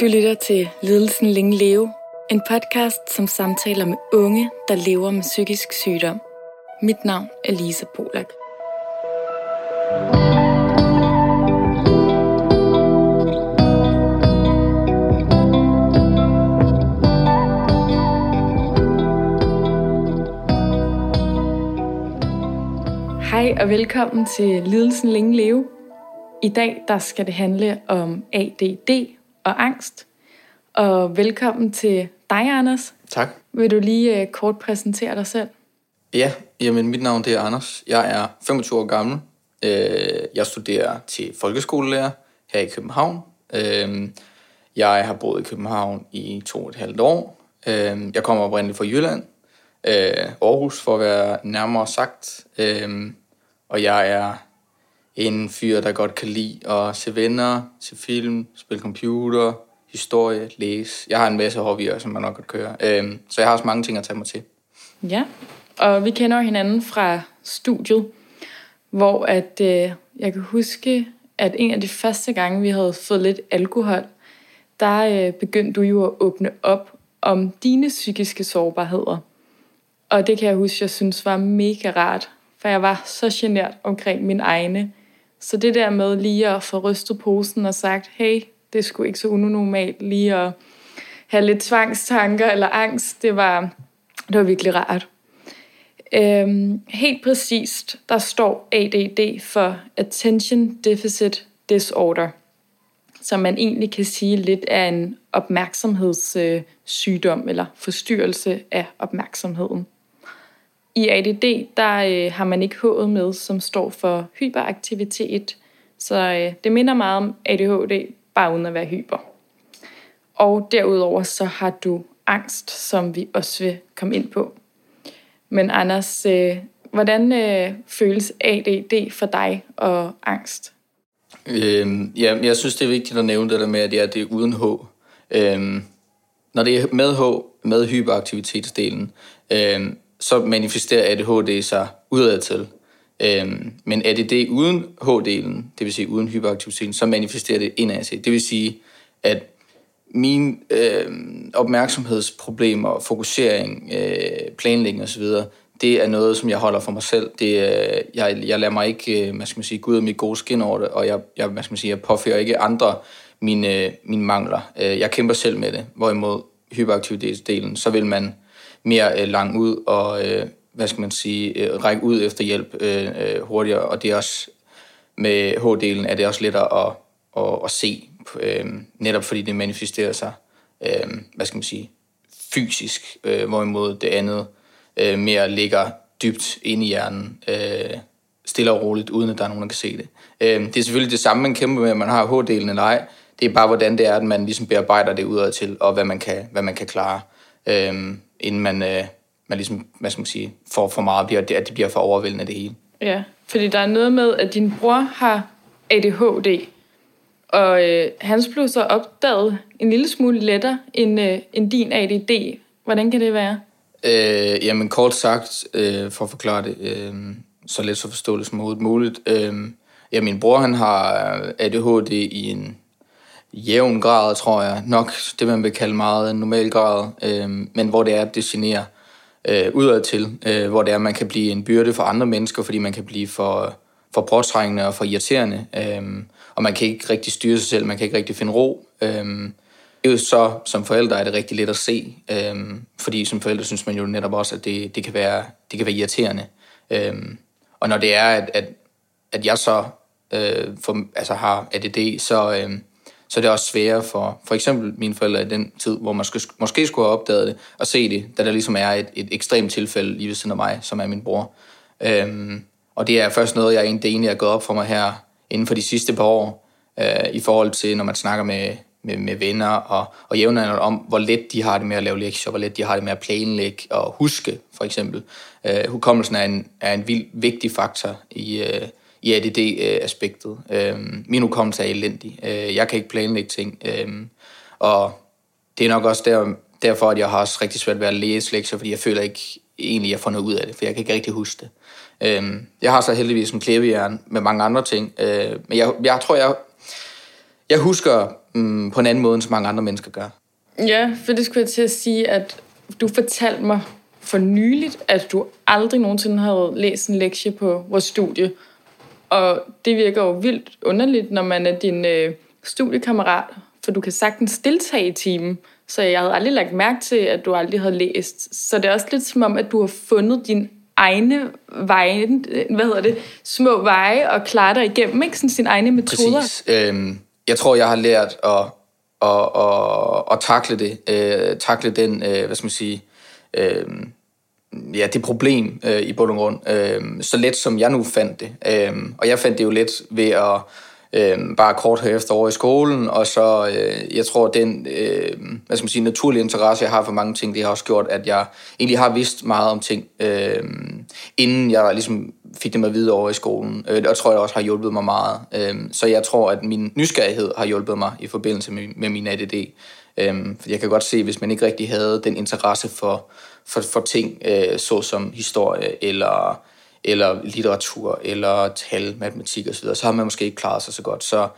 Du lytter til Lidelsen Længe Leve, en podcast, som samtaler med unge, der lever med psykisk sygdom. Mit navn er Lisa Polak. Hej og velkommen til Lidelsen Længe Leve. I dag der skal det handle om ADD og angst. Og velkommen til dig, Anders. Tak. Vil du lige uh, kort præsentere dig selv? Ja, jamen mit navn det er Anders. Jeg er 25 år gammel. Øh, jeg studerer til folkeskolelærer her i København. Øh, jeg har boet i København i to og et halvt år. Øh, jeg kommer oprindeligt fra Jylland. Aarhus for at være nærmere sagt. Og jeg er en fyr, der godt kan lide at se venner, se film, spille computer, historie, læse. Jeg har en masse hobbyer, som man nok kan køre. Øhm, så jeg har også mange ting at tage mig til. Ja, og vi kender hinanden fra studiet, hvor at, øh, jeg kan huske, at en af de første gange, vi havde fået lidt alkohol, der øh, begyndte du jo at åbne op om dine psykiske sårbarheder. Og det kan jeg huske, jeg synes var mega rart, for jeg var så genert omkring min egne. Så det der med lige at få rystet posen og sagt, hey, det skulle ikke så unormalt lige at have lidt tvangstanker eller angst, det var, det var virkelig rart. Øhm, helt præcist, der står ADD for Attention Deficit Disorder, som man egentlig kan sige lidt er en opmærksomhedssygdom eller forstyrrelse af opmærksomheden. I ADD, der øh, har man ikke H'et med, som står for hyperaktivitet. Så øh, det minder meget om ADHD, bare uden at være hyper. Og derudover så har du angst, som vi også vil komme ind på. Men Anders, øh, hvordan øh, føles ADD for dig og angst? Øhm, ja, jeg synes, det er vigtigt at nævne det der med, at det er, det er uden H. Øhm, når det er med H, med hyperaktivitetsdelen, øhm, så manifesterer ADHD sig udadtil. Øhm, men ADD uden H-delen, det vil sige uden hyperaktiviteten, så manifesterer det indad sig. Det vil sige, at mine øh, opmærksomhedsproblemer, fokusering, øh, planlægning osv., det er noget, som jeg holder for mig selv. Det, øh, jeg, jeg lader mig ikke, øh, skal man sige, gå ud af mit gode skin over det, og jeg, jeg, hvad skal man sige, jeg påfører ikke andre mine, øh, mine mangler. Øh, jeg kæmper selv med det, hvorimod hyperaktivitetsdelen, så vil man mere øh, lang ud og, øh, hvad skal man sige, øh, række ud efter hjælp øh, øh, hurtigere, og det er også, med H-delen er det også lettere at, at, at se, øh, netop fordi det manifesterer sig, øh, hvad skal man sige, fysisk, øh, hvorimod det andet øh, mere ligger dybt inde i hjernen, øh, stille og roligt, uden at der er nogen, der kan se det. Øh, det er selvfølgelig det samme, man kæmper med, at man har H-delen eller ej. Det er bare, hvordan det er, at man ligesom bearbejder det udad til, og hvad man kan, hvad man kan klare. Øh, inden man, øh, man ligesom, hvad skal man sige, får for meget, bliver, at det bliver for overvældende det hele. Ja, fordi der er noget med, at din bror har ADHD, og øh, hans blev så opdaget en lille smule lettere end, øh, end din ADD. Hvordan kan det være? Øh, jamen kort sagt, øh, for at forklare det øh, så let så forståeligt som overhovedet muligt. Øh, ja, min bror han har ADHD i en jævn grad, tror jeg. Nok det, man vil kalde meget en normal grad. Øh, men hvor det er, at det generer øh, udad til. Øh, hvor det er, at man kan blive en byrde for andre mennesker, fordi man kan blive for, for påtrængende og for irriterende. Øh, og man kan ikke rigtig styre sig selv, man kan ikke rigtig finde ro. Øh, det er jo så, som forældre er det rigtig let at se, øh, fordi som forældre synes man jo netop også, at det, det, kan, være, det kan være irriterende. Øh, og når det er, at, at, at jeg så øh, for, altså har ADD, så, øh, så er det også sværere for for eksempel mine forældre i den tid, hvor man skulle, måske skulle have opdaget det og se det, da der ligesom er et, et ekstremt tilfælde lige ved siden af mig, som er min bror. Øhm, og det er først noget, jeg egentlig, egentlig er gået op for mig her inden for de sidste par år, øh, i forhold til, når man snakker med, med, med venner og, og jævnaldrende om, hvor let de har det med at lave lektier, hvor let de har det med at planlægge og huske, for eksempel. Øh, hukommelsen er en, er en vild vigtig faktor i, øh, i ADD-aspektet. Øh, øhm, min hukommelse er elendig. Øh, jeg kan ikke planlægge ting. Øh, og det er nok også der, derfor, at jeg har også rigtig svært ved at læse lektier, fordi jeg føler ikke egentlig, at jeg får noget ud af det, for jeg kan ikke rigtig huske det. Øh, jeg har så heldigvis en klæbehjern med mange andre ting, øh, men jeg, jeg tror, jeg, jeg husker mm, på en anden måde, end så mange andre mennesker gør. Ja, for det skulle jeg til at sige, at du fortalte mig for nyligt, at du aldrig nogensinde havde læst en lektie på vores studie. Og det virker jo vildt underligt, når man er din øh, studiekammerat, for du kan sagtens deltage i timen. Så jeg havde aldrig lagt mærke til, at du aldrig havde læst. Så det er også lidt som om, at du har fundet din egne veje, øh, hvad hedder det, små veje og klare dig igennem, ikke? Sådan sine egne metoder. Præcis. Øhm, jeg tror, jeg har lært at, at, at, at takle det, øh, takle den, øh, hvad skal man sige, øh, ja, det problem øh, i bund og grund, øh, så let som jeg nu fandt det. Øh, og jeg fandt det jo let ved at øh, bare kort herefter over i skolen, og så, øh, jeg tror, den øh, hvad skal man sige, naturlige interesse, jeg har for mange ting, det har også gjort, at jeg egentlig har vidst meget om ting, øh, inden jeg ligesom fik det med videre over i skolen. Øh, og tror jeg også har hjulpet mig meget. Øh, så jeg tror, at min nysgerrighed har hjulpet mig i forbindelse med, med min ADD. Øh, for jeg kan godt se, hvis man ikke rigtig havde den interesse for, for, for ting, øh, såsom historie eller eller litteratur, eller tal, matematik osv., så, så har man måske ikke klaret sig så godt. Så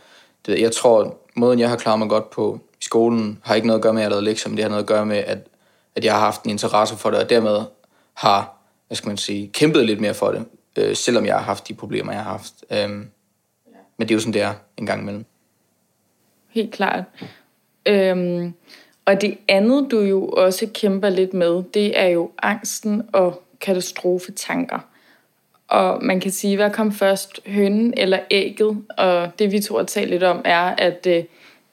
det, jeg tror, måden jeg har klaret mig godt på i skolen, har ikke noget at gøre med, at jeg har lavet lektier, men det har noget at gøre med, at, at jeg har haft en interesse for det, og dermed har, hvad skal man sige, kæmpet lidt mere for det, øh, selvom jeg har haft de problemer, jeg har haft. Øhm, men det er jo sådan, det er en gang imellem. Helt klart. Øhm, og det andet, du jo også kæmper lidt med, det er jo angsten og katastrofetanker. Og man kan sige, hvad kom først, hønnen eller ægget? Og det vi to har talt lidt om, er, at øh,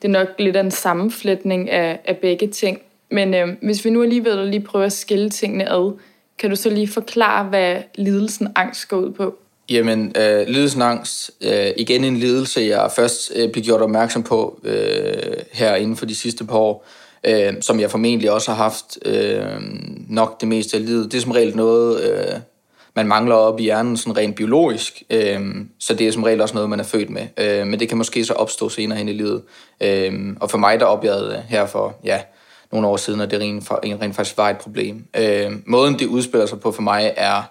det er nok lidt af en sammenflætning af, af begge ting. Men øh, hvis vi nu alligevel lige prøver at skille tingene ad, kan du så lige forklare, hvad lidelsen angst går ud på? Jamen, øh, lidelsen angst, øh, igen en lidelse, jeg først øh, blev gjort opmærksom på øh, her inden for de sidste par år, øh, øh, som jeg formentlig også har haft øh, nok det meste af livet. Det er som regel noget, øh, man mangler op i hjernen sådan rent biologisk, øh, så det er som regel også noget, man er født med. Øh, men det kan måske så opstå senere hen i livet. Øh, og for mig, der oplevede det her for ja, nogle år siden, at det rent, rent faktisk var et problem. Øh, måden, det udspiller sig på for mig, er,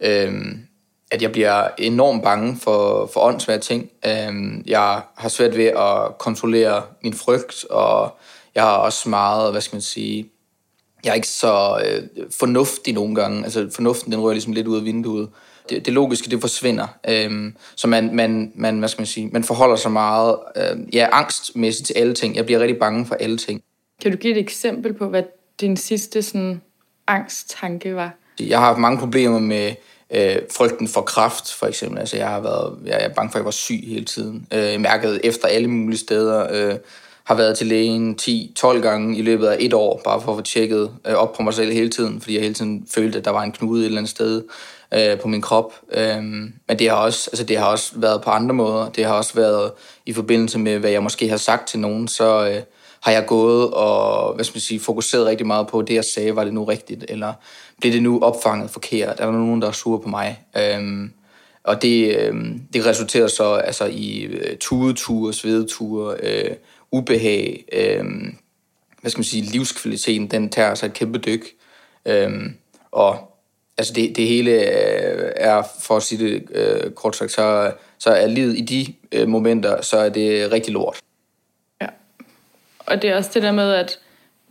øh, at jeg bliver enormt bange for, for åndssvære ting. Øh, jeg har svært ved at kontrollere min frygt, og jeg har også meget, hvad skal man sige, jeg er ikke så øh, fornuftig nogle gange. Altså fornuften, den rører ligesom lidt ud af vinduet. Det, det logiske, det forsvinder. Øhm, så man, man, man, hvad skal man sige, man forholder sig meget, øh, ja, angstmæssigt til alle ting. Jeg bliver rigtig bange for alle ting. Kan du give et eksempel på, hvad din sidste sådan, angsttanke var? Jeg har haft mange problemer med øh, frygten for kraft, for eksempel. Altså, jeg har været jeg er bange for, at jeg var syg hele tiden. Øh, jeg mærkede efter alle mulige steder. Øh, har været til lægen 10-12 gange i løbet af et år, bare for at få tjekket øh, op på mig selv hele tiden, fordi jeg hele tiden følte, at der var en knude et eller andet sted øh, på min krop. Øh, men det har, også, altså det har også været på andre måder. Det har også været i forbindelse med, hvad jeg måske har sagt til nogen, så øh, har jeg gået og hvad skal man sige, fokuseret rigtig meget på, det jeg sagde, var det nu rigtigt, eller blev det nu opfanget forkert? Er der nogen, der er sur på mig? Øh, og det, øh, det resulterer så altså, i øh, tudeture, svedeture, øh, ubehag, øh, hvad skal man sige, livskvaliteten, den tager sig et kæmpe dyk. Øh, og altså det, det hele øh, er, for at sige det øh, kort sagt, så, så er livet i de øh, momenter, så er det rigtig lort. Ja, og det er også det der med, at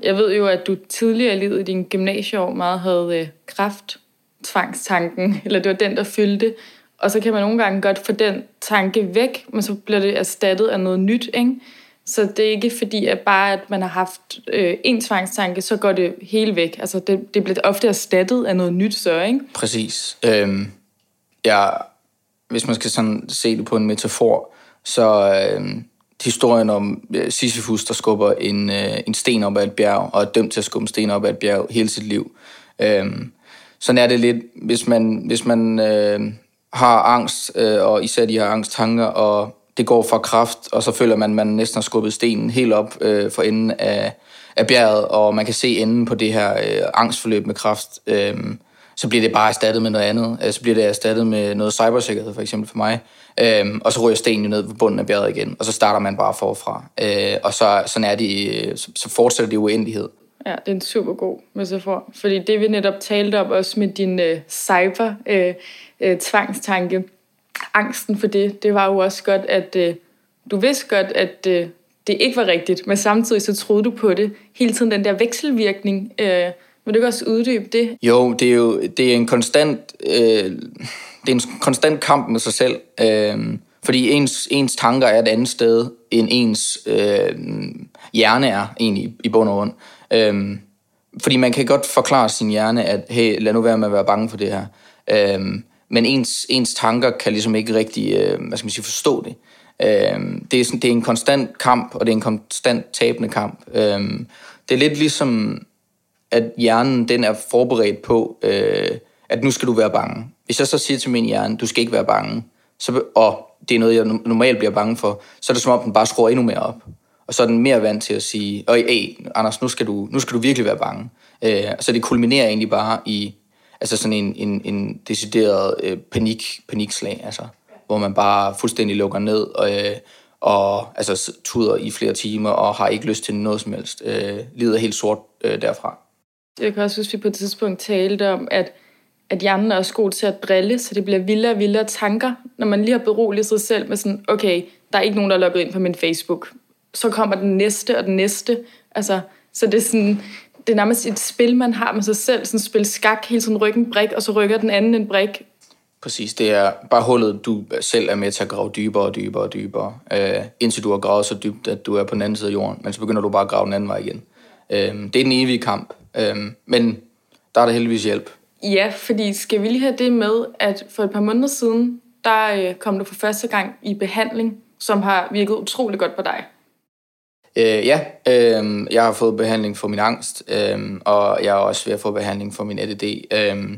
jeg ved jo, at du tidligere i livet i din gymnasieår meget havde øh, kraft, tvangstanken, eller det var den, der fyldte. Og så kan man nogle gange godt få den tanke væk, men så bliver det erstattet af noget nyt, ikke? Så det er ikke fordi, at bare at man har haft øh, en tvangstanke, så går det hele væk. Altså det, det bliver ofte erstattet af noget nyt så, ikke? Præcis. Øhm, ja, hvis man skal sådan se det på en metafor, så øh, historien om øh, Sisyphus, der skubber en, øh, en sten op ad et bjerg, og er dømt til at skubbe en sten op ad et bjerg hele sit liv. Øh, sådan er det lidt, hvis man, hvis man øh, har angst, øh, og især de har angsttanker, og det går fra kraft, og så føler man, at man næsten har skubbet stenen helt op øh, for enden af, af bjerget, og man kan se enden på det her øh, angstforløb med kraft. Øh, så bliver det bare erstattet med noget andet. Øh, så bliver det erstattet med noget cybersikkerhed, for eksempel for mig. Øh, og så ryger stenen ned på bunden af bjerget igen, og så starter man bare forfra. Øh, og så, sådan er det, øh, så, så fortsætter det uendelighed. Ja, det er en super god metafor. Fordi det vi netop talte om, også med din øh, cyber øh, øh, tvangstanke, angsten for det, det var jo også godt, at øh, du vidste godt, at øh, det ikke var rigtigt, men samtidig så troede du på det. Hele tiden den der vekselvirkning. Øh, vil du ikke også uddybe det? Jo, det er jo det er en konstant, øh, det er en konstant kamp med sig selv. Øh, fordi ens, ens tanker er et andet sted, end ens øh, hjerne er egentlig i bund og grund. Øh, fordi man kan godt forklare sin hjerne, at hey, lad nu være med at være bange for det her. Øh, men ens, ens tanker kan ligesom ikke rigtig øh, hvad skal man sige, forstå det. Øh, det, er sådan, det er en konstant kamp, og det er en konstant tabende kamp. Øh, det er lidt ligesom, at hjernen den er forberedt på, øh, at nu skal du være bange. Hvis jeg så siger til min hjerne, du skal ikke være bange, så, og det er noget, jeg normalt bliver bange for, så er det som om, den bare skruer endnu mere op. Og så er den mere vant til at sige, Øj, ey, Anders, nu skal, du, nu skal du virkelig være bange. Øh, så det kulminerer egentlig bare i altså sådan en, en, en decideret øh, panik, panikslag, altså, hvor man bare fuldstændig lukker ned og, øh, og altså, tuder i flere timer og har ikke lyst til noget som helst. Øh, livet er helt sort øh, derfra. Jeg kan også huske, at vi på et tidspunkt talte om, at at hjernen er også god til at drille, så det bliver vildere og vildere tanker, når man lige har beroliget sig selv med sådan, okay, der er ikke nogen, der er logget ind på min Facebook. Så kommer den næste og den næste. Altså, så det er sådan, det er nærmest et spil, man har med sig selv. Sådan spil skak, hele tiden rykken brik, og så rykker den anden en brik. Præcis, det er bare hullet, du selv er med til at grave dybere og dybere og dybere, øh, indtil du har gravet så dybt, at du er på den anden side af jorden, men så begynder du bare at grave den anden vej igen. Øh, det er den evige kamp, øh, men der er der heldigvis hjælp. Ja, fordi skal vi lige have det med, at for et par måneder siden, der øh, kom du for første gang i behandling, som har virket utrolig godt på dig. Øh, ja, øh, jeg har fået behandling for min angst, øh, og jeg er også ved at få behandling for min ADD. Øh,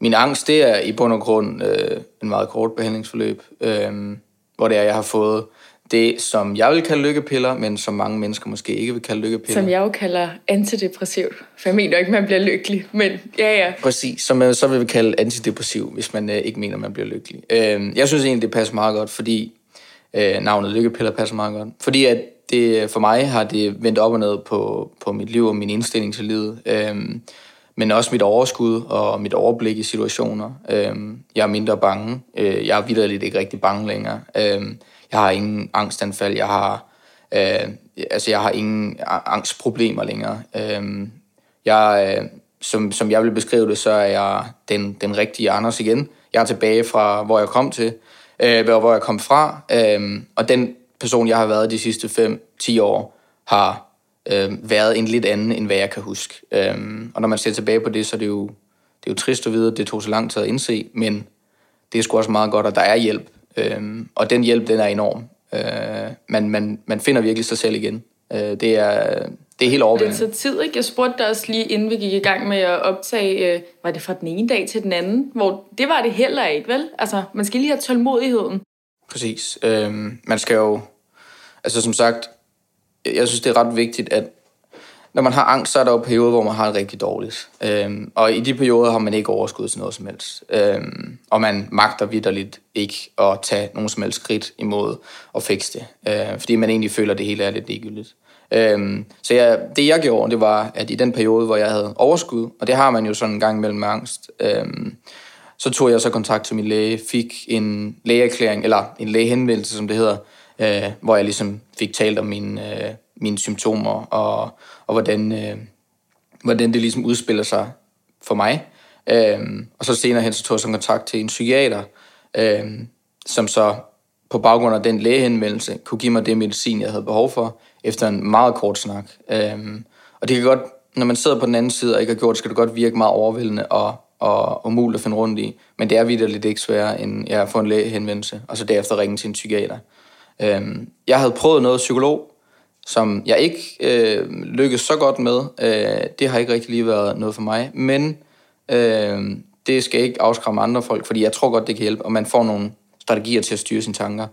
min angst, det er i bund og grund øh, en meget kort behandlingsforløb, øh, hvor det er, jeg har fået det, som jeg vil kalde lykkepiller, men som mange mennesker måske ikke vil kalde lykkepiller. Som jeg jo kalder antidepressivt, for jeg mener ikke, man bliver lykkelig, men ja, ja. Præcis, som man så vil kalde antidepressiv, hvis man øh, ikke mener, man bliver lykkelig. Øh, jeg synes egentlig, det passer meget godt, fordi øh, navnet lykkepiller passer meget godt. Fordi at det, for mig har det vendt op og ned på, på mit liv og min indstilling til livet. Øhm, men også mit overskud og mit overblik i situationer. Øhm, jeg er mindre bange. Øh, jeg er vidderligt ikke rigtig bange længere. Øhm, jeg har ingen angstanfald, jeg har, øh, altså jeg har ingen angstproblemer længere. Øhm, jeg, øh, som, som jeg vil beskrive det, så er jeg den, den rigtige Anders igen. Jeg er tilbage fra, hvor jeg kom til, øh, hvor jeg kom fra, øh, og den person, jeg har været de sidste 5-10 år, har øh, været en lidt anden, end hvad jeg kan huske. Øh, og når man ser tilbage på det, så er det jo, det er jo trist at vide, at det tog så lang tid at indse, men det er sgu også meget godt, at der er hjælp. Øhm, og den hjælp, den er enorm. Øh, man, man, man finder virkelig sig selv igen. Øh, det, er, det er helt overvældende. Det tager tid, ikke? Jeg spurgte dig også lige, inden vi gik i gang med at optage, øh, var det fra den ene dag til den anden? Hvor det var det heller ikke, vel? Altså, man skal lige have tålmodigheden. Præcis. Øh, man skal jo... Altså, som sagt, jeg synes, det er ret vigtigt, at når man har angst, så er der jo perioder, hvor man har det rigtig dårligt. Øhm, og i de perioder har man ikke overskud til noget som helst. Øhm, og man magter vidderligt ikke at tage nogen som helst skridt imod at fikse det. Øh, fordi man egentlig føler, at det hele er lidt ligegyldigt. Øhm, så jeg, det jeg gjorde, det var, at i den periode, hvor jeg havde overskud, og det har man jo sådan en gang mellem angst, øhm, så tog jeg så kontakt til min læge, fik en lægeerklæring, eller en lægehenvendelse, som det hedder, øh, hvor jeg ligesom fik talt om min... Øh, mine symptomer, og, og hvordan, øh, hvordan det ligesom udspiller sig for mig. Øh, og så senere hen så tog jeg så kontakt til en psykiater, øh, som så på baggrund af den lægehenvendelse kunne give mig det medicin, jeg havde behov for, efter en meget kort snak. Øh, og det kan godt, når man sidder på den anden side og ikke har gjort det, skal det godt virke meget overvældende og, og umuligt at finde rundt i. Men det er vidderligt lidt ikke sværere, end jeg får en lægehenvendelse, og så derefter ringe til en psykiater. Øh, jeg havde prøvet noget psykolog, som jeg ikke øh, lykkedes så godt med. Øh, det har ikke rigtig lige været noget for mig, men øh, det skal ikke afskræmme andre folk, fordi jeg tror godt, det kan hjælpe, og man får nogle strategier til at styre sine tanker.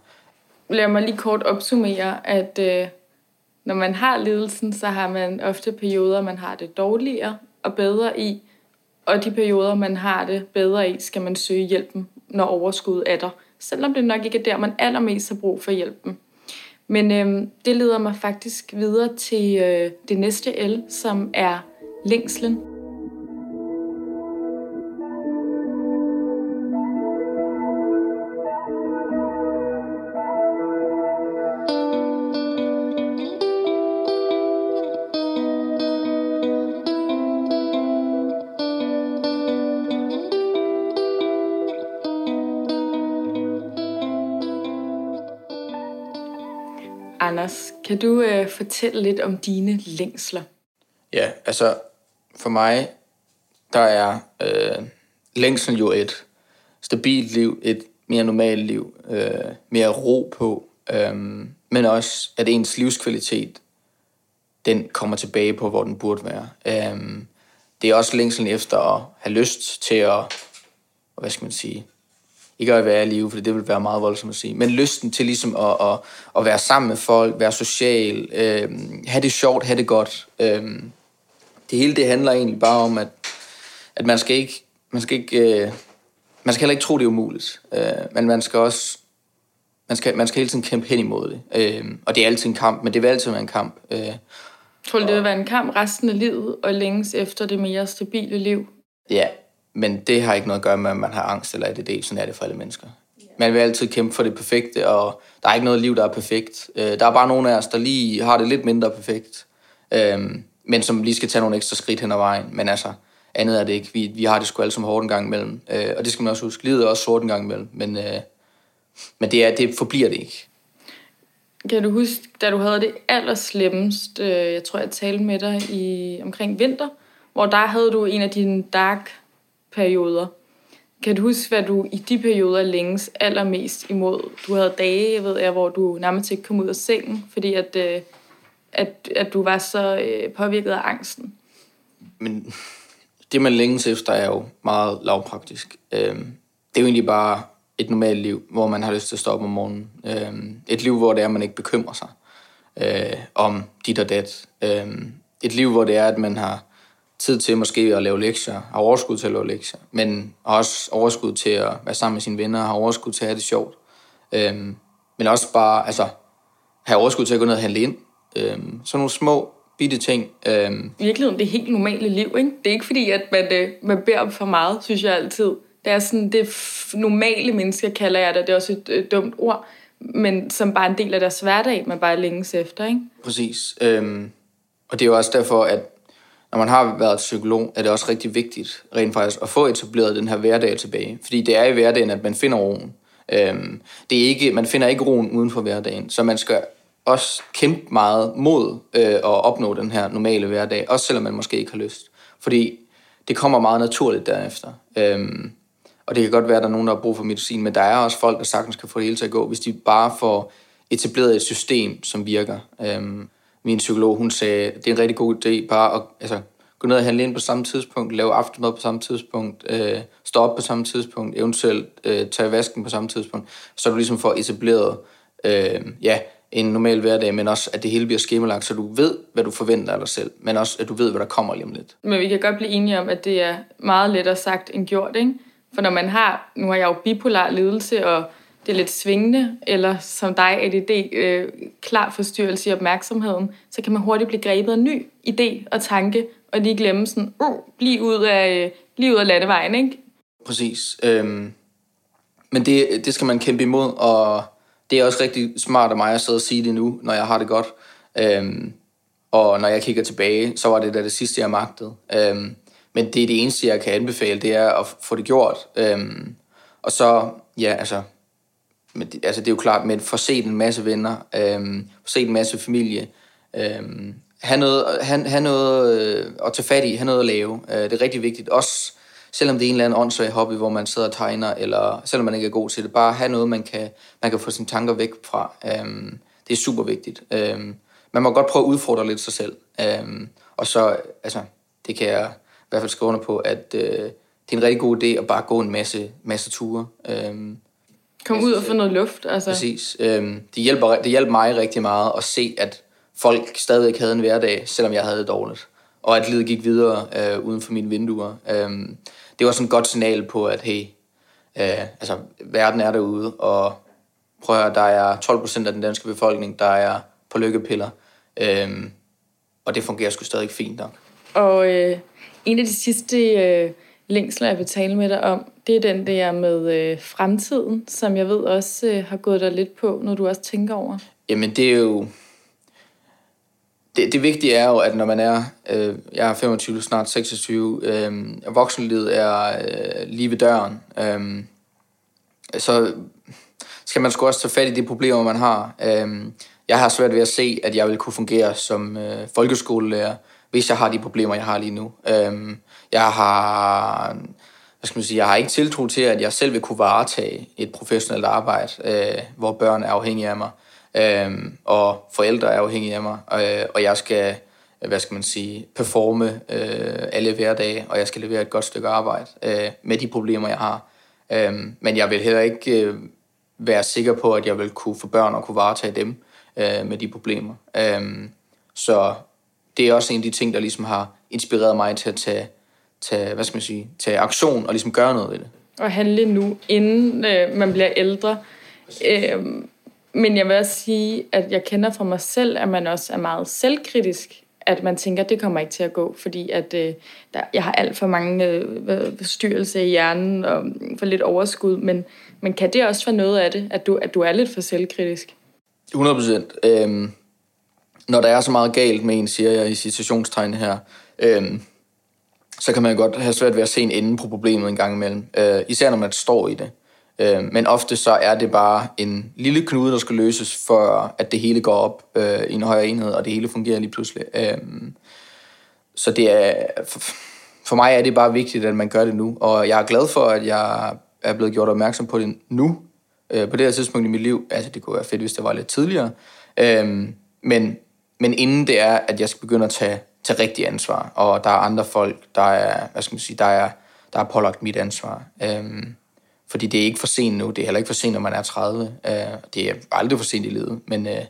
Lad mig lige kort opsummere, at øh, når man har lidelsen, så har man ofte perioder, man har det dårligere og bedre i, og de perioder, man har det bedre i, skal man søge hjælpen, når overskuddet er der. Selvom det nok ikke er der, man allermest har brug for hjælpen. Men øh, det leder mig faktisk videre til øh, det næste L, som er længslen. Kan du øh, fortælle lidt om dine længsler? Ja, altså for mig, der er øh, længsel jo et stabilt liv, et mere normalt liv, øh, mere ro på, øh, men også at ens livskvalitet, den kommer tilbage på, hvor den burde være. Øh, det er også længselen efter at have lyst til at, hvad skal man sige, ikke at være i live, for det vil være meget voldsomt at sige, men lysten til ligesom at, at, at være sammen med folk, være social, øh, have det sjovt, have det godt. Øh, det hele det handler egentlig bare om, at, at man skal ikke, man skal ikke, øh, man skal heller ikke tro, det er umuligt, øh, men man skal også, man skal, man skal hele tiden kæmpe hen imod det. Øh, og det er altid en kamp, men det vil altid være en kamp. Øh, Tror du, det vil være en kamp resten af livet, og længes efter det mere stabile liv? Ja, men det har ikke noget at gøre med, at man har angst eller ADD. Sådan er det for alle mennesker. Man vil altid kæmpe for det perfekte, og der er ikke noget liv, der er perfekt. Øh, der er bare nogle af os, der lige har det lidt mindre perfekt, øhm, men som lige skal tage nogle ekstra skridt hen ad vejen. Men altså, andet er det ikke. Vi, vi har det sgu alle som hårdt en gang imellem. Øh, og det skal man også huske. Livet er også sort en gang imellem. Men, øh, men det, er, det forbliver det ikke. Kan du huske, da du havde det allerslemmest, jeg tror, jeg talte med dig i, omkring vinter, hvor der havde du en af dine dark perioder. Kan du huske, hvad du i de perioder længes allermest imod? Du havde dage, jeg ved jeg, hvor du nærmest ikke kom ud af sengen, fordi at, øh, at, at du var så øh, påvirket af angsten. Men det, man længes efter, er jo meget lavpraktisk. Øhm, det er jo egentlig bare et normalt liv, hvor man har lyst til at stå op om morgenen. Øhm, et liv, hvor det er, at man ikke bekymrer sig øh, om dit og dat. Øhm, et liv, hvor det er, at man har tid til måske at lave lektier, har overskud til at lave lektier, men også overskud til at være sammen med sine venner, har overskud til at have det sjovt. Øhm, men også bare altså, have overskud til at gå ned og handle ind. Øhm, sådan nogle små, bitte ting. Øhm. I virkeligheden, det er helt normale liv, ikke? Det er ikke fordi, at man, øh, man beder om for meget, synes jeg altid. Det er sådan, det normale mennesker, kalder jeg det. Det er også et øh, dumt ord. Men som bare en del af deres hverdag, man bare længes efter, ikke? Præcis. Øhm, og det er jo også derfor, at når man har været psykolog, er det også rigtig vigtigt rent faktisk at få etableret den her hverdag tilbage. Fordi det er i hverdagen, at man finder roen. Øhm, det er ikke, man finder ikke roen uden for hverdagen, så man skal også kæmpe meget mod øh, at opnå den her normale hverdag, også selvom man måske ikke har lyst. Fordi det kommer meget naturligt derefter. Øhm, og det kan godt være, at der er nogen, der har brug for medicin, men der er også folk, der sagtens kan få det hele til at gå, hvis de bare får etableret et system, som virker. Øhm, min psykolog, hun sagde, det er en rigtig god idé bare at altså, gå ned og handle ind på samme tidspunkt, lave aftensmad på samme tidspunkt, øh, stå op på samme tidspunkt, eventuelt øh, tage vasken på samme tidspunkt, så du ligesom får etableret øh, ja, en normal hverdag, men også at det hele bliver skemalagt, så du ved, hvad du forventer af dig selv, men også at du ved, hvad der kommer lige om lidt. Men vi kan godt blive enige om, at det er meget lettere sagt end gjort, ikke? For når man har, nu har jeg jo bipolar lidelse, og det er lidt svingende, eller som dig, ADD, øh, klar forstyrrelse i opmærksomheden, så kan man hurtigt blive grebet af en ny idé og tanke, og lige glemme sådan, uh, blive ud af, øh, lige ud af landevejen, ikke? Præcis. Øhm, men det, det skal man kæmpe imod, og det er også rigtig smart af mig at sidde og sige det nu, når jeg har det godt. Øhm, og når jeg kigger tilbage, så var det da det sidste, jeg magtede. Øhm, men det er det eneste, jeg kan anbefale, det er at få det gjort. Øhm, og så, ja, altså, men det, altså det er jo klart, med at få set en masse venner, øh, få set en masse familie, øh, have noget, have, have noget øh, at tage fat i, have noget at lave. Øh, det er rigtig vigtigt. Også selvom det er en eller anden åndssvag hobby, hvor man sidder og tegner, eller selvom man ikke er god til det, bare have noget, man kan, man kan få sine tanker væk fra. Øh, det er super vigtigt. Øh, man må godt prøve at udfordre lidt sig selv. Øh, og så, altså, det kan jeg i hvert fald skrive under på, at øh, det er en rigtig god idé at bare gå en masse, masse ture. Øh, Kom ud og få noget luft. Altså. Præcis. Øhm, det, hjælper, det hjælper mig rigtig meget at se, at folk stadig havde en hverdag, selvom jeg havde det dårligt. Og at livet gik videre øh, uden for mine vinduer. Øhm, det var sådan et godt signal på, at hey, øh, altså, verden er derude, og prøv at høre, der er 12 procent af den danske befolkning, der er på lykkepiller. Øhm, og det fungerer sgu stadig fint nok. Og øh, en af de sidste øh, længsler, jeg vil tale med dig om, det er den der med øh, fremtiden, som jeg ved også øh, har gået dig lidt på, når du også tænker over. Jamen det er jo... Det, det vigtige er jo, at når man er, øh, jeg er 25, snart 26, øh, og voksenlivet er øh, lige ved døren, øh, så skal man sgu også tage fat i de problemer, man har. Øh, jeg har svært ved at se, at jeg vil kunne fungere som øh, folkeskolelærer, hvis jeg har de problemer, jeg har lige nu. Øh, jeg har, hvad skal man sige, jeg har ikke tiltro til, at jeg selv vil kunne varetage et professionelt arbejde, øh, hvor børn er afhængige af mig, øh, og forældre er afhængige af mig, øh, og jeg skal, hvad skal man sige, performe øh, alle hverdage, og jeg skal levere et godt stykke arbejde øh, med de problemer, jeg har. Øh, men jeg vil heller ikke øh, være sikker på, at jeg vil kunne få børn og kunne varetage dem øh, med de problemer. Øh, så det er også en af de ting, der ligesom har inspireret mig til at tage, tage, hvad skal man sige, tage aktion og ligesom gøre noget ved det. Og handle nu, inden øh, man bliver ældre. Øh, men jeg vil også sige, at jeg kender fra mig selv, at man også er meget selvkritisk. At man tænker, at det kommer ikke til at gå, fordi at, øh, der, jeg har alt for mange øh, i hjernen og for lidt overskud. Men, men kan det også være noget af det, at du, at du er lidt for selvkritisk? 100 procent. Øhm, når der er så meget galt med en, siger jeg i situationstegn her, øhm, så kan man godt have svært ved at se en ende på problemet en gang imellem. Øh, især når man står i det. Øh, men ofte så er det bare en lille knude, der skal løses, for at det hele går op øh, i en højere enhed, og det hele fungerer lige pludselig. Øh, så det er, for, for mig er det bare vigtigt, at man gør det nu. Og jeg er glad for, at jeg er blevet gjort opmærksom på det nu, øh, på det her tidspunkt i mit liv. Altså, det kunne være fedt, hvis det var lidt tidligere. Øh, men men inden det er, at jeg skal begynde at tage, tage rigtig ansvar, og der er andre folk, der er, hvad skal man sige, der er, der er pålagt mit ansvar. Øhm, fordi det er ikke for sent nu, det er heller ikke for sent, når man er 30. Øh, det er aldrig for sent i livet, men øh,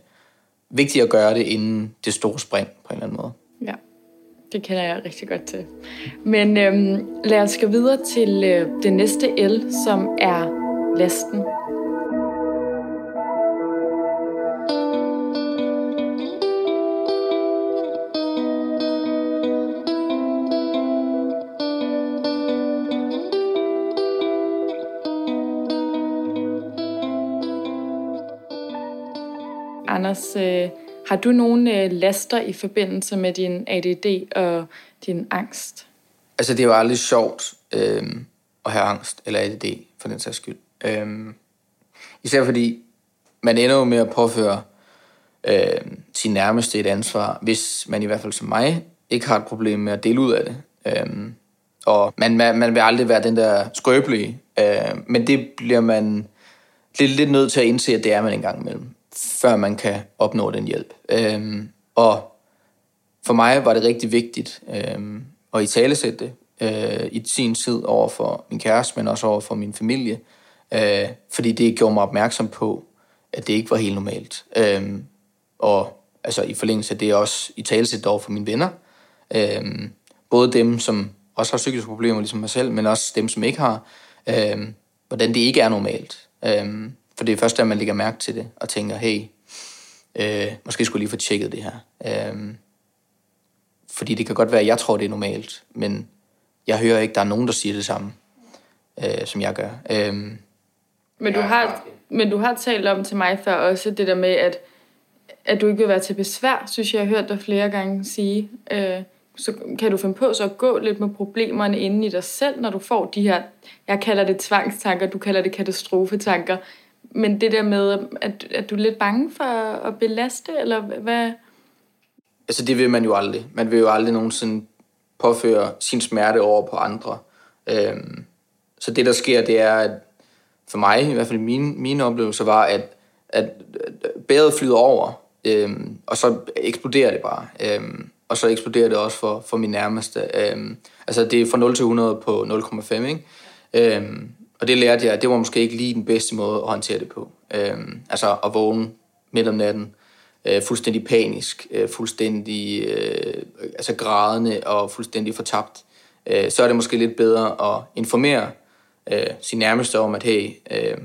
vigtigt at gøre det inden det store spring på en eller anden måde. Ja, det kender jeg rigtig godt til. Men øhm, lad os gå videre til øh, det næste L, som er lasten. Anders, øh, har du nogle øh, laster i forbindelse med din ADD og din angst? Altså, det er jo aldrig sjovt øh, at have angst eller ADD, for den sags skyld. Øh, især fordi man ender jo med at påføre øh, sin nærmeste et ansvar, hvis man i hvert fald som mig ikke har et problem med at dele ud af det. Øh, og man, man, man vil aldrig være den der skrøbelige, øh, men det bliver man lidt, lidt nødt til at indse, at det er man en gang imellem før man kan opnå den hjælp. Øhm, og for mig var det rigtig vigtigt øhm, at i talesætte det øh, i sin tid over for min kæreste, men også over for min familie, øh, fordi det gjorde mig opmærksom på, at det ikke var helt normalt. Øhm, og altså i forlængelse af det også i talesætte over for mine venner, øhm, både dem, som også har psykiske problemer, ligesom mig selv, men også dem, som ikke har, øhm, hvordan det ikke er normalt. Øhm, for det er først, at man lægger mærke til det, og tænker, hey, øh, måske skulle lige få tjekket det her. Øh, fordi det kan godt være, at jeg tror, det er normalt, men jeg hører ikke, der er nogen, der siger det samme, øh, som jeg gør. Øh, men, du har, men du har talt om til mig før også det der med, at, at du ikke vil være til besvær, synes jeg, jeg har hørt dig flere gange sige. Øh, så kan du finde på så at gå lidt med problemerne inde i dig selv, når du får de her, jeg kalder det tvangstanker, du kalder det katastrofetanker, men det der med, at, at du er lidt bange for at belaste, eller hvad? Altså det vil man jo aldrig. Man vil jo aldrig nogensinde påføre sin smerte over på andre. Øhm, så det der sker, det er, at for mig, i hvert fald min, mine oplevelser var, at, at bæret flyder over, øhm, og så eksploderer det bare. Øhm, og så eksploderer det også for, for min nærmeste. Øhm, altså det er fra 0 til 100 på 0,5, ikke? Øhm, og det lærte jeg, at det var måske ikke lige den bedste måde at håndtere det på. Øhm, altså at vågne midt om natten, øh, fuldstændig panisk, øh, fuldstændig øh, altså grædende og fuldstændig fortabt. Øh, så er det måske lidt bedre at informere øh, sin nærmeste om, at hey, øh,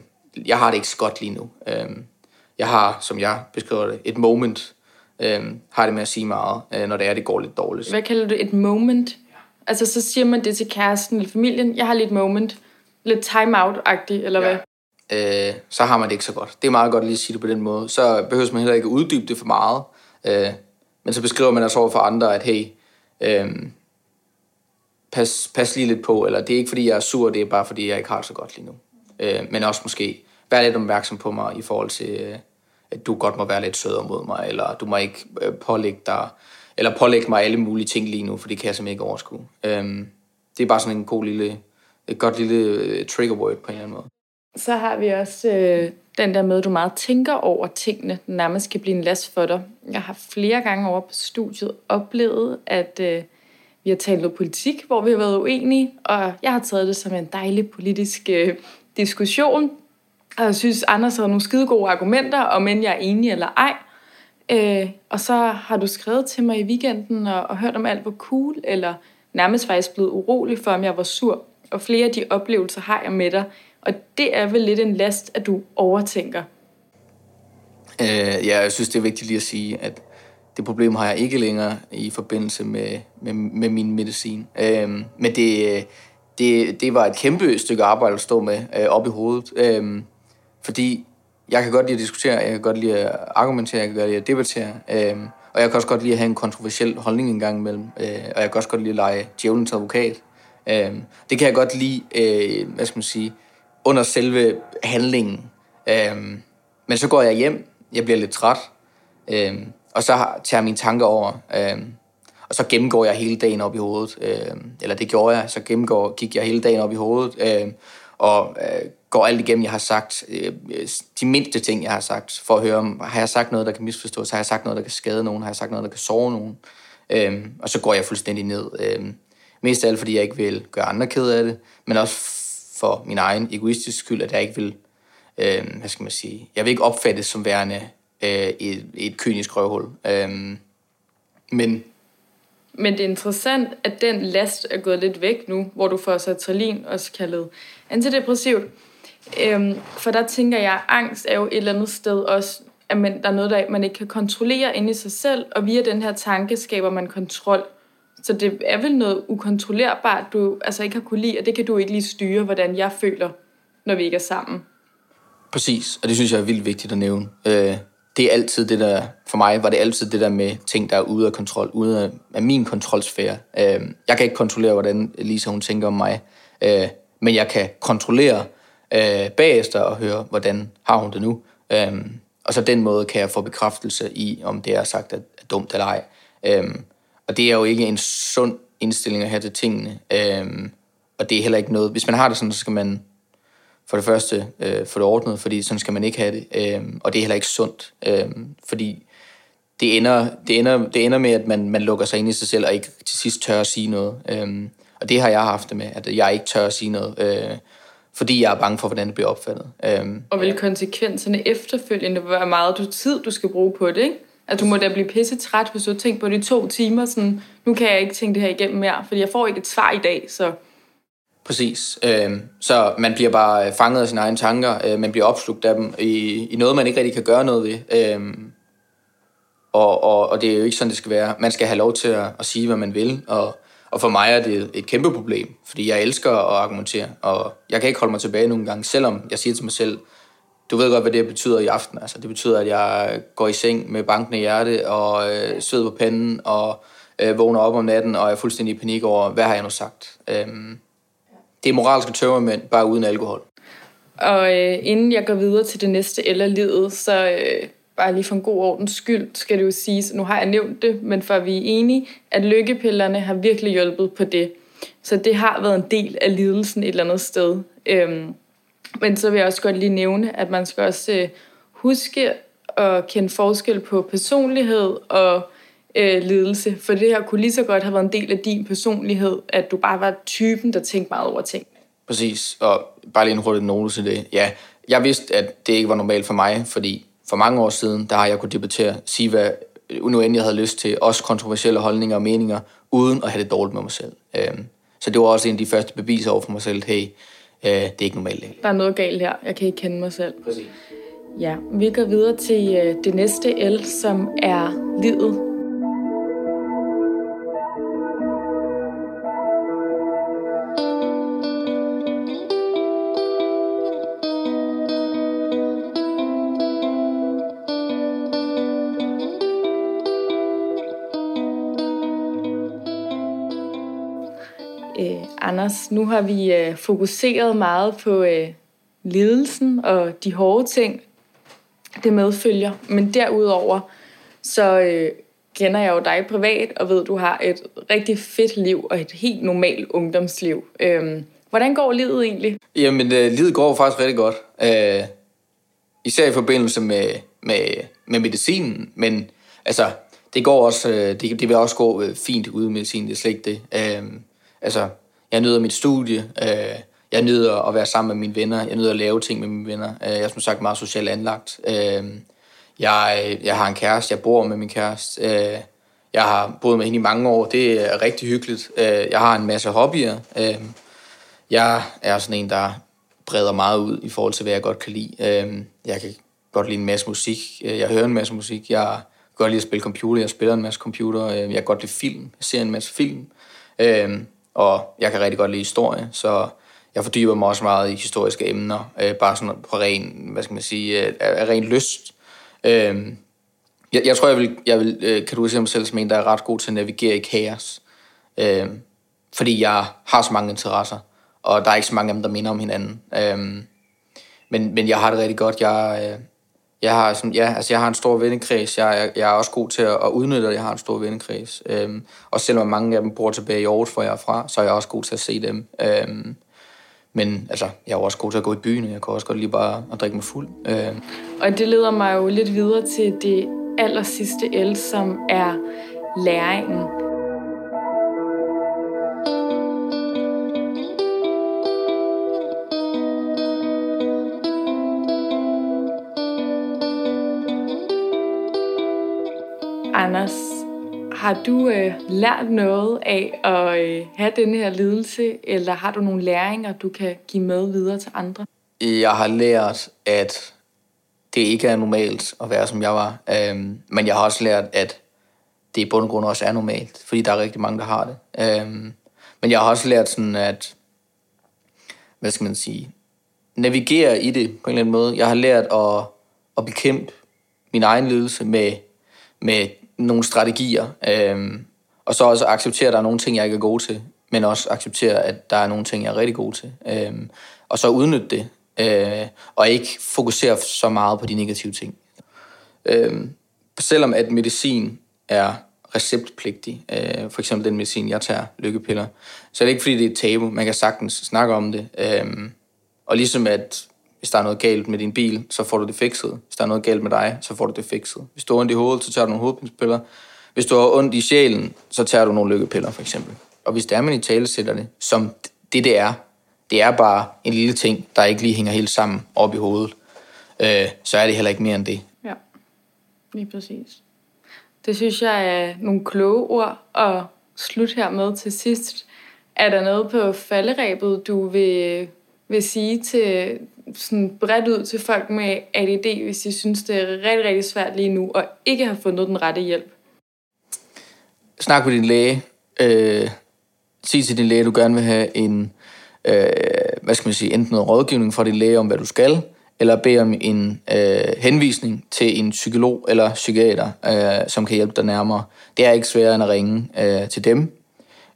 jeg har det ikke så godt lige nu. Øh, jeg har, som jeg beskriver det, et moment, øh, har det med at sige meget, øh, når det er, det går lidt dårligt. Hvad kalder du et moment? Altså så siger man det til kæresten eller familien, jeg har lidt moment lidt time-out-agtig, eller ja. hvad? Øh, så har man det ikke så godt. Det er meget godt lige at sige det på den måde. Så behøver man heller ikke uddybe det for meget. Øh, men så beskriver man også over for andre, at hey, øh, pas, pas lige lidt på, eller det er ikke fordi, jeg er sur, det er bare fordi, jeg ikke har det så godt lige nu. Øh, men også måske være lidt opmærksom på mig i forhold til, øh, at du godt må være lidt sødere mod mig, eller du må ikke øh, pålægge dig, eller pålægge mig alle mulige ting lige nu, for det kan jeg simpelthen ikke overskue. Øhm, det er bare sådan en god lille, et godt lille øh, trigger word på en eller anden måde. Så har vi også øh, den der med, at du meget tænker over tingene, nærmest kan blive en last for dig. Jeg har flere gange over på studiet oplevet, at øh, vi har talt noget politik, hvor vi har været uenige, og jeg har taget det som en dejlig politisk øh, diskussion, og jeg synes, Anders har nogle skide gode argumenter, om end jeg er enig eller ej. Øh, og så har du skrevet til mig i weekenden og, og hørt om alt hvor cool, eller nærmest faktisk blevet urolig for, om jeg var sur. Og flere af de oplevelser har jeg med dig. Og det er vel lidt en last, at du overtænker. Øh, ja, jeg synes, det er vigtigt lige at sige, at det problem har jeg ikke længere i forbindelse med, med, med min medicin. Øh, men det, det, det var et kæmpe stykke arbejde at stå med øh, op i hovedet. Øh, fordi jeg kan godt lide at diskutere, jeg kan godt lide at argumentere, jeg kan godt lide at debattere. Øh, og jeg kan også godt lide at have en kontroversiel holdning en gang imellem. Øh, og jeg kan også godt lide at lege djævelens advokat. Øh, det kan jeg godt lide, øh, hvad skal man sige, under selve handlingen. Øh, men så går jeg hjem, jeg bliver lidt træt, øh, og så tager jeg mine tanker over. Øh, og så gennemgår jeg hele dagen op i hovedet. Øh, eller det gjorde jeg, så gennemgår, gik jeg hele dagen op i hovedet. Øh, og øh, går alt igennem, jeg har sagt, øh, de mindste ting, jeg har sagt, for at høre, om har jeg sagt noget, der kan misforstås, har jeg sagt noget, der kan skade nogen, har jeg sagt noget, der kan såre nogen, øh, og så går jeg fuldstændig ned. Øh, mest af alt, fordi jeg ikke vil gøre andre ked af det, men også for min egen egoistiske skyld, at jeg ikke vil, øh, hvad skal man sige, jeg vil ikke opfattes som værende øh, et, et kynisk røvhul. Øh, men men det er interessant, at den last er gået lidt væk nu, hvor du får sertralin, også kaldet antidepressivt. Øhm, for der tænker jeg, at angst er jo et eller andet sted også, at man, der er noget, der man ikke kan kontrollere inde i sig selv, og via den her tanke skaber man kontrol. Så det er vel noget ukontrollerbart, du altså ikke har kunne lide, og det kan du ikke lige styre, hvordan jeg føler, når vi ikke er sammen. Præcis, og det synes jeg er vildt vigtigt at nævne. Øh, det er altid det der, for mig var det altid det der med ting, der er ude af kontrol, ude af, af min kontrolsfære. Øh, jeg kan ikke kontrollere, hvordan Lisa hun tænker om mig, øh, men jeg kan kontrollere øh, bagefter og høre, hvordan har hun det nu. Øh, og så den måde kan jeg få bekræftelse i, om det er sagt er, er dumt eller ej. Øh, og det er jo ikke en sund indstilling at have til tingene. Øh, og det er heller ikke noget, hvis man har det sådan, så skal man for det første øh, få det ordnet, fordi sådan skal man ikke have det. Øh, og det er heller ikke sundt, øh, fordi det ender, det, ender, det ender med, at man, man lukker sig ind i sig selv og ikke til sidst tør at sige noget. Øh, og det har jeg haft det med, at jeg ikke tør at sige noget, øh, fordi jeg er bange for, hvordan det bliver opfattet. Øh, og vil konsekvenserne efterfølgende være meget du tid, du skal bruge på det, ikke? At du må da blive pisse træt, hvis du har tænkt på det i to timer, sådan, nu kan jeg ikke tænke det her igennem mere, fordi jeg får ikke et svar i dag, så Præcis. Øhm, så man bliver bare øh, fanget af sine egne tanker. Øh, man bliver opslugt af dem i, i noget, man ikke rigtig kan gøre noget ved. Øhm, og, og, og det er jo ikke sådan, det skal være. Man skal have lov til at, at sige, hvad man vil. Og, og for mig er det et kæmpe problem, fordi jeg elsker at argumentere. Og jeg kan ikke holde mig tilbage nogle gange, selvom jeg siger til mig selv, du ved godt, hvad det betyder i aften. Altså, det betyder, at jeg går i seng med bankende hjerte og øh, sved på panden og øh, vågner op om natten og er fuldstændig i panik over, hvad har jeg nu sagt? Øhm, det er moralske tømmermænd, bare uden alkohol. Og øh, inden jeg går videre til det næste eller livet, så øh, bare lige for en god ordens skyld, skal det jo siges, nu har jeg nævnt det, men for at vi er enige, at lykkepillerne har virkelig hjulpet på det. Så det har været en del af lidelsen et eller andet sted. Øhm, men så vil jeg også godt lige nævne, at man skal også øh, huske at kende forskel på personlighed og øh, lidelse. For det her kunne lige så godt have været en del af din personlighed, at du bare var typen, der tænkte meget over ting. Præcis, og bare lige en hurtig note til det. Ja, jeg vidste, at det ikke var normalt for mig, fordi for mange år siden, der har jeg kunne debattere, sige hvad nu end jeg havde lyst til, også kontroversielle holdninger og meninger, uden at have det dårligt med mig selv. Øhm, så det var også en af de første beviser over for mig selv, hey, øh, det er ikke normalt. Der er noget galt her, jeg kan ikke kende mig selv. Præcis. Ja, vi går videre til øh, det næste L, som er livet Anders, nu har vi øh, fokuseret meget på øh, lidelsen og de hårde ting. det medfølger. Men derudover, så øh, kender jeg jo dig privat, og ved, du har et rigtig fedt liv og et helt normalt ungdomsliv. Øhm, hvordan går livet egentlig? Jamen, øh, livet går faktisk rigtig godt. Øh, især i forbindelse med, med, med medicinen, men altså, det går også, øh, det, det vil også gå øh, fint uden med medicinen, det er slet ikke det. Øh, altså, jeg nyder mit studie, øh, jeg nyder at være sammen med mine venner, jeg nyder at lave ting med mine venner. Øh, jeg er som sagt meget socialt anlagt. Øh, jeg, jeg har en kæreste, jeg bor med min kæreste. Øh, jeg har boet med hende i mange år, det er rigtig hyggeligt. Øh, jeg har en masse hobbyer. Øh, jeg er sådan en, der breder meget ud i forhold til, hvad jeg godt kan lide. Øh, jeg kan godt lide en masse musik. Øh, jeg hører en masse musik. Jeg kan godt lide at spille computer. Jeg spiller en masse computer. Øh, jeg kan godt lide film. Jeg ser en masse film. Øh, og jeg kan rigtig godt lide historie, så jeg fordyber mig også meget i historiske emner, øh, bare sådan på ren, hvad skal man sige, øh, af ren lyst. Øh, jeg, jeg tror, jeg vil, jeg vil øh, kategorisere mig selv som en, der er ret god til at navigere i kaos. Øh, fordi jeg har så mange interesser, og der er ikke så mange af dem, der minder om hinanden. Øh, men, men jeg har det rigtig godt. Jeg, øh, jeg har, sådan, ja, altså jeg har en stor vennekreds. Jeg, jeg, jeg er også god til at, at udnytte, at jeg har en stor vennekreds. Øhm, og selvom mange af dem bor tilbage i Aarhus, hvor jeg er fra, så er jeg også god til at se dem. Øhm, men altså, jeg er også god til at gå i byen, og jeg kan også godt lige bare at drikke mig fuld. Øhm. Og det leder mig jo lidt videre til det aller sidste el, som er læringen. Anders, har du øh, lært noget af at øh, have den her lidelse, eller har du nogle læringer, du kan give med videre til andre? Jeg har lært, at det ikke er normalt at være, som jeg var. Øhm, men jeg har også lært, at det i bund og grund også er normalt, fordi der er rigtig mange, der har det. Øhm, men jeg har også lært sådan, at, hvad skal man sige, navigere i det på en eller anden måde. Jeg har lært at, at bekæmpe min egen lidelse med, med nogle strategier. øh, og så også acceptere, at der er nogle ting, jeg ikke er god til, men også acceptere, at der er nogle ting, jeg er rigtig god til. Øh, og så udnytte det, øh, og ikke fokusere så meget på de negative ting. Øh, selvom at medicin er receptpligtig, øh, for eksempel den medicin, jeg tager, lykkepiller, så er det ikke fordi, det er et tabu. Man kan sagtens snakke om det. Øh, og ligesom at hvis der er noget galt med din bil, så får du det fikset. Hvis der er noget galt med dig, så får du det fikset. Hvis du har ondt i hovedet, så tager du nogle hovedpinspiller. Hvis du har ondt i sjælen, så tager du nogle lykkepiller, for eksempel. Og hvis det er, man i tale sætter det, som det, det er, det er bare en lille ting, der ikke lige hænger helt sammen op i hovedet, øh, så er det heller ikke mere end det. Ja, lige præcis. Det synes jeg er nogle kloge ord at slutte her med til sidst. Er der noget på falderæbet, du vil, vil sige til, sådan bredt ud til folk med ADD, hvis de synes, det er rigtig, rigtig svært lige nu, og ikke har fundet den rette hjælp? Snak med din læge. Øh, sig til din læge, at du gerne vil have en, øh, hvad skal man sige, enten noget rådgivning fra din læge om, hvad du skal, eller bede om en øh, henvisning til en psykolog eller psykiater, øh, som kan hjælpe dig nærmere. Det er ikke sværere end at ringe øh, til dem,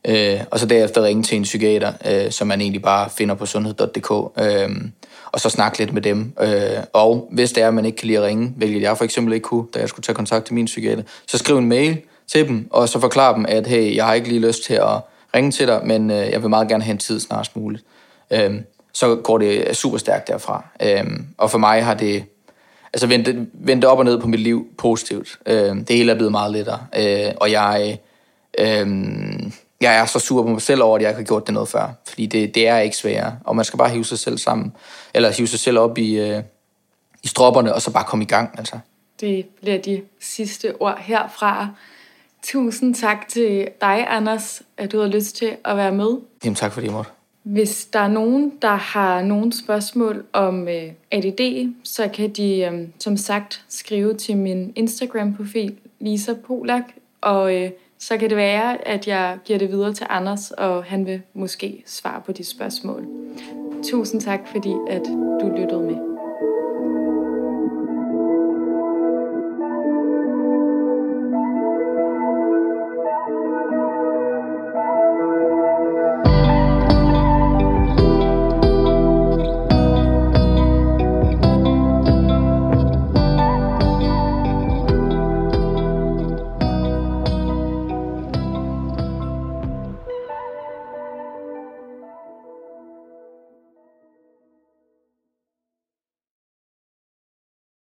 øh, og så derefter ringe til en psykiater, øh, som man egentlig bare finder på sundhed.dk. Øh, og så snakke lidt med dem. Øh, og hvis det er, at man ikke kan lide at ringe, hvilket jeg for eksempel ikke kunne, da jeg skulle tage kontakt til min psykiater, så skriv en mail til dem, og så forklar dem, at hey, jeg har ikke lige lyst til at ringe til dig, men øh, jeg vil meget gerne have en tid snarest muligt. Øh, så går det super stærkt derfra. Øh, og for mig har det altså vendt, vendt op og ned på mit liv positivt. Øh, det hele er blevet meget lettere, øh, og jeg... Øh, jeg er så sur på mig selv over, at jeg ikke har gjort det noget før. Fordi det, det er ikke sværere. Og man skal bare hive sig selv sammen. Eller hive sig selv op i, øh, i stropperne, og så bare komme i gang. Altså. Det bliver de sidste ord herfra. Tusind tak til dig, Anders, at du har lyst til at være med. Jamen tak fordi jeg måtte. Hvis der er nogen, der har nogle spørgsmål om øh, ADD, så kan de øh, som sagt skrive til min Instagram-profil, Lisa Polak, og øh, så kan det være, at jeg giver det videre til Anders, og han vil måske svare på de spørgsmål. Tusind tak, fordi at du lyttede med.